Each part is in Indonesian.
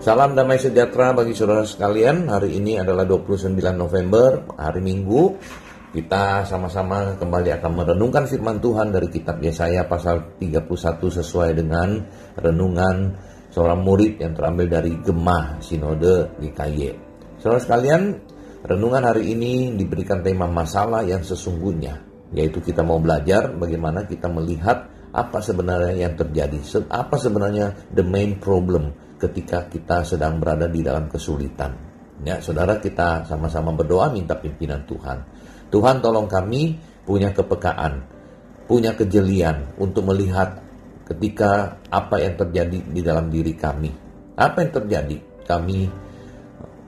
Salam damai sejahtera bagi saudara sekalian. Hari ini adalah 29 November, hari Minggu. Kita sama-sama kembali akan merenungkan firman Tuhan dari kitab Yesaya pasal 31 sesuai dengan renungan seorang murid yang terambil dari Gemah Sinode di KY. Saudara sekalian, renungan hari ini diberikan tema masalah yang sesungguhnya, yaitu kita mau belajar bagaimana kita melihat apa sebenarnya yang terjadi, apa sebenarnya the main problem ketika kita sedang berada di dalam kesulitan. Ya, saudara kita sama-sama berdoa minta pimpinan Tuhan. Tuhan tolong kami punya kepekaan, punya kejelian untuk melihat ketika apa yang terjadi di dalam diri kami. Apa yang terjadi? Kami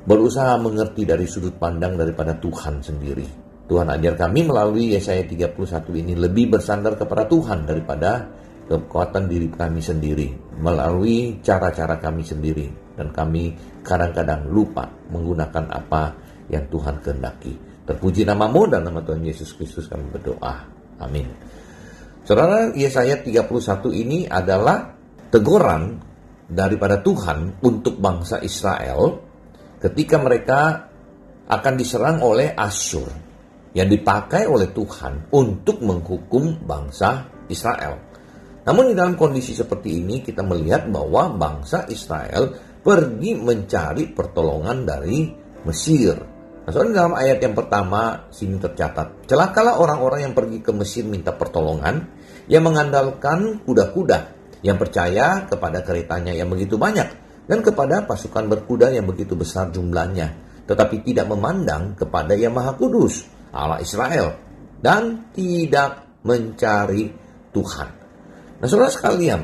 berusaha mengerti dari sudut pandang daripada Tuhan sendiri Tuhan ajar kami melalui Yesaya 31 ini lebih bersandar kepada Tuhan daripada kekuatan diri kami sendiri melalui cara-cara kami sendiri dan kami kadang-kadang lupa menggunakan apa yang Tuhan kehendaki. Terpuji namamu dan nama Tuhan Yesus Kristus kami berdoa. Amin. Saudara, Yesaya 31 ini adalah teguran daripada Tuhan untuk bangsa Israel ketika mereka akan diserang oleh Asyur yang dipakai oleh Tuhan untuk menghukum bangsa Israel. Namun di dalam kondisi seperti ini kita melihat bahwa bangsa Israel pergi mencari pertolongan dari Mesir. Nah, soalnya dalam ayat yang pertama sini tercatat, celakalah orang-orang yang pergi ke Mesir minta pertolongan, yang mengandalkan kuda-kuda, yang percaya kepada keretanya yang begitu banyak, dan kepada pasukan berkuda yang begitu besar jumlahnya, tetapi tidak memandang kepada yang maha kudus Allah Israel dan tidak mencari Tuhan. Nah, saudara sekalian,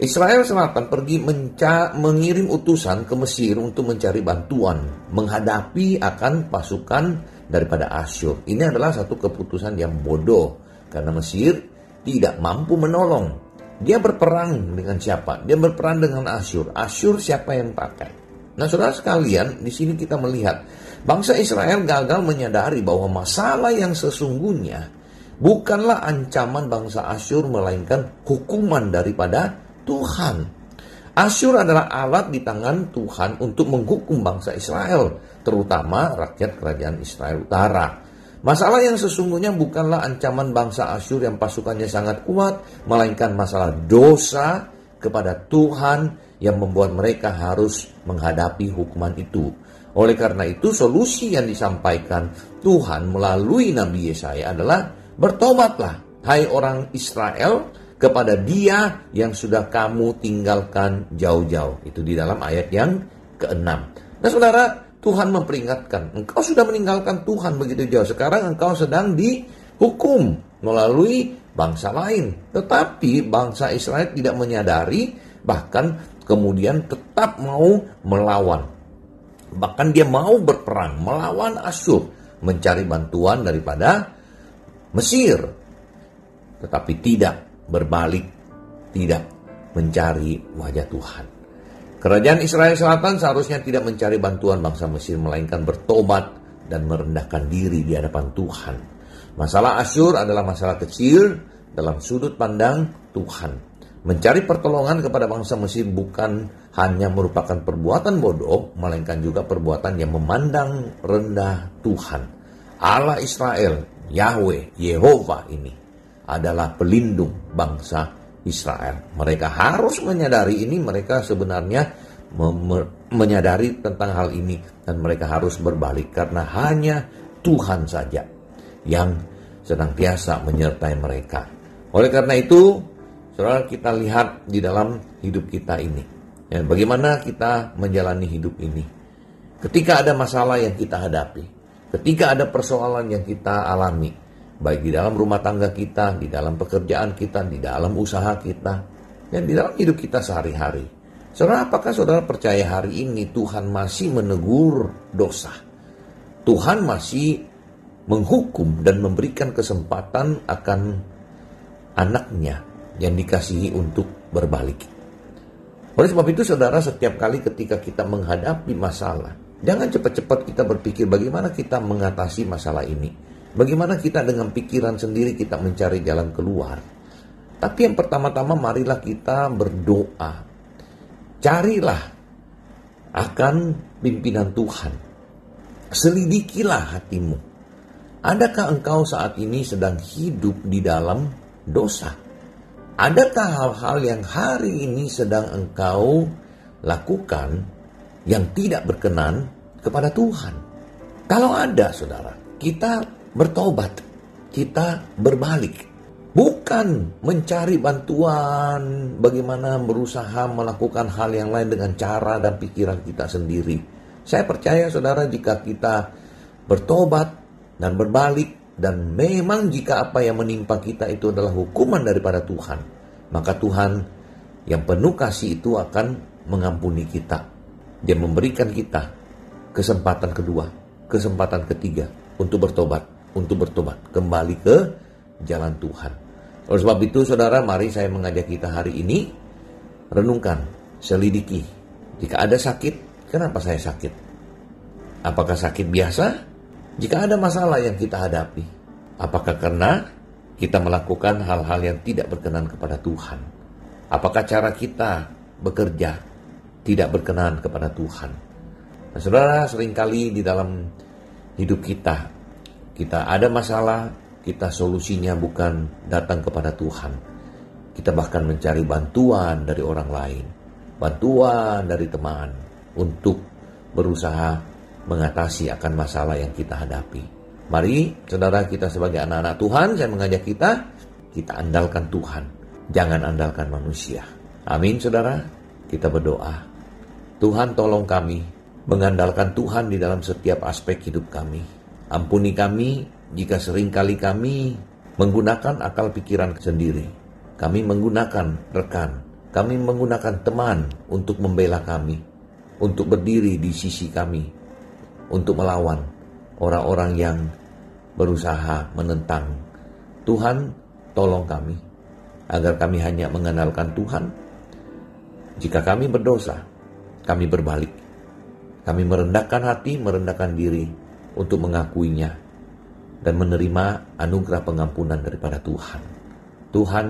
Israel Selatan pergi menca mengirim utusan ke Mesir untuk mencari bantuan menghadapi akan pasukan daripada Asyur. Ini adalah satu keputusan yang bodoh karena Mesir tidak mampu menolong. Dia berperang dengan siapa? Dia berperang dengan Asyur. Asyur siapa yang pakai? Nah, saudara sekalian, di sini kita melihat bangsa Israel gagal menyadari bahwa masalah yang sesungguhnya bukanlah ancaman bangsa Asyur, melainkan hukuman daripada Tuhan. Asyur adalah alat di tangan Tuhan untuk menghukum bangsa Israel, terutama rakyat kerajaan Israel Utara. Masalah yang sesungguhnya bukanlah ancaman bangsa Asyur yang pasukannya sangat kuat, melainkan masalah dosa kepada Tuhan yang membuat mereka harus menghadapi hukuman itu. Oleh karena itu, solusi yang disampaikan Tuhan melalui Nabi Yesaya adalah bertobatlah, hai orang Israel, kepada Dia yang sudah kamu tinggalkan jauh-jauh. Itu di dalam ayat yang ke-6. Nah, saudara, Tuhan memperingatkan, engkau sudah meninggalkan Tuhan begitu jauh. Sekarang engkau sedang dihukum melalui bangsa lain. Tetapi bangsa Israel tidak menyadari, bahkan kemudian tetap mau melawan. Bahkan dia mau berperang melawan Asyur, mencari bantuan daripada Mesir. Tetapi tidak berbalik, tidak mencari wajah Tuhan. Kerajaan Israel Selatan seharusnya tidak mencari bantuan bangsa Mesir, melainkan bertobat dan merendahkan diri di hadapan Tuhan. Masalah Asyur adalah masalah kecil dalam sudut pandang Tuhan. Mencari pertolongan kepada bangsa Mesir bukan hanya merupakan perbuatan bodoh, melainkan juga perbuatan yang memandang rendah Tuhan. Allah Israel, Yahweh, Yehova ini adalah pelindung bangsa Israel. Mereka harus menyadari ini, mereka sebenarnya menyadari tentang hal ini dan mereka harus berbalik karena hanya Tuhan saja yang sedang biasa menyertai mereka. Oleh karena itu, Saudara kita lihat di dalam hidup kita ini. Ya, bagaimana kita menjalani hidup ini. Ketika ada masalah yang kita hadapi. Ketika ada persoalan yang kita alami. Baik di dalam rumah tangga kita, di dalam pekerjaan kita, di dalam usaha kita. Dan di dalam hidup kita sehari-hari. Saudara, apakah saudara percaya hari ini Tuhan masih menegur dosa? Tuhan masih menghukum dan memberikan kesempatan akan anaknya yang dikasihi untuk berbalik. Oleh sebab itu saudara setiap kali ketika kita menghadapi masalah, jangan cepat-cepat kita berpikir bagaimana kita mengatasi masalah ini. Bagaimana kita dengan pikiran sendiri kita mencari jalan keluar. Tapi yang pertama-tama marilah kita berdoa. Carilah akan pimpinan Tuhan. Selidikilah hatimu. Adakah engkau saat ini sedang hidup di dalam dosa? Adakah hal-hal yang hari ini sedang engkau lakukan yang tidak berkenan kepada Tuhan? Kalau ada, saudara, kita bertobat, kita berbalik, bukan mencari bantuan bagaimana berusaha melakukan hal yang lain dengan cara dan pikiran kita sendiri. Saya percaya saudara jika kita bertobat dan berbalik dan memang jika apa yang menimpa kita itu adalah hukuman daripada Tuhan, maka Tuhan yang penuh kasih itu akan mengampuni kita. Dia memberikan kita kesempatan kedua, kesempatan ketiga untuk bertobat, untuk bertobat kembali ke jalan Tuhan. Oleh sebab itu saudara, mari saya mengajak kita hari ini renungkan, selidiki. Jika ada sakit, kenapa saya sakit? Apakah sakit biasa? Jika ada masalah yang kita hadapi, apakah karena kita melakukan hal-hal yang tidak berkenan kepada Tuhan? Apakah cara kita bekerja tidak berkenan kepada Tuhan? Nah, saudara, sering kali di dalam hidup kita, kita ada masalah, kita solusinya bukan datang kepada Tuhan. Kita bahkan mencari bantuan dari orang lain, bantuan dari teman untuk berusaha mengatasi akan masalah yang kita hadapi. Mari, saudara kita sebagai anak-anak Tuhan, saya mengajak kita, kita andalkan Tuhan, jangan andalkan manusia. Amin, saudara. Kita berdoa. Tuhan tolong kami mengandalkan Tuhan di dalam setiap aspek hidup kami. Ampuni kami jika sering kali kami menggunakan akal pikiran sendiri. Kami menggunakan rekan, kami menggunakan teman untuk membela kami, untuk berdiri di sisi kami, untuk melawan orang-orang yang berusaha menentang. Tuhan, tolong kami agar kami hanya mengandalkan Tuhan. Jika kami berdosa, kami berbalik. Kami merendahkan hati, merendahkan diri untuk mengakuinya dan menerima anugerah pengampunan daripada Tuhan. Tuhan,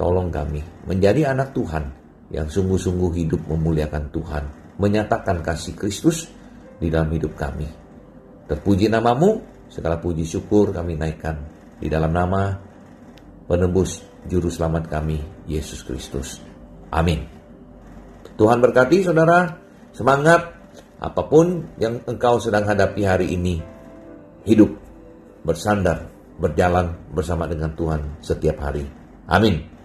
tolong kami menjadi anak Tuhan yang sungguh-sungguh hidup memuliakan Tuhan, menyatakan kasih Kristus di dalam hidup kami. Terpuji namamu, segala puji syukur kami naikkan di dalam nama penebus juru selamat kami, Yesus Kristus. Amin. Tuhan berkati saudara, semangat apa pun yang engkau sedang hadapi hari ini, hidup bersandar, berjalan bersama dengan Tuhan setiap hari. Amin.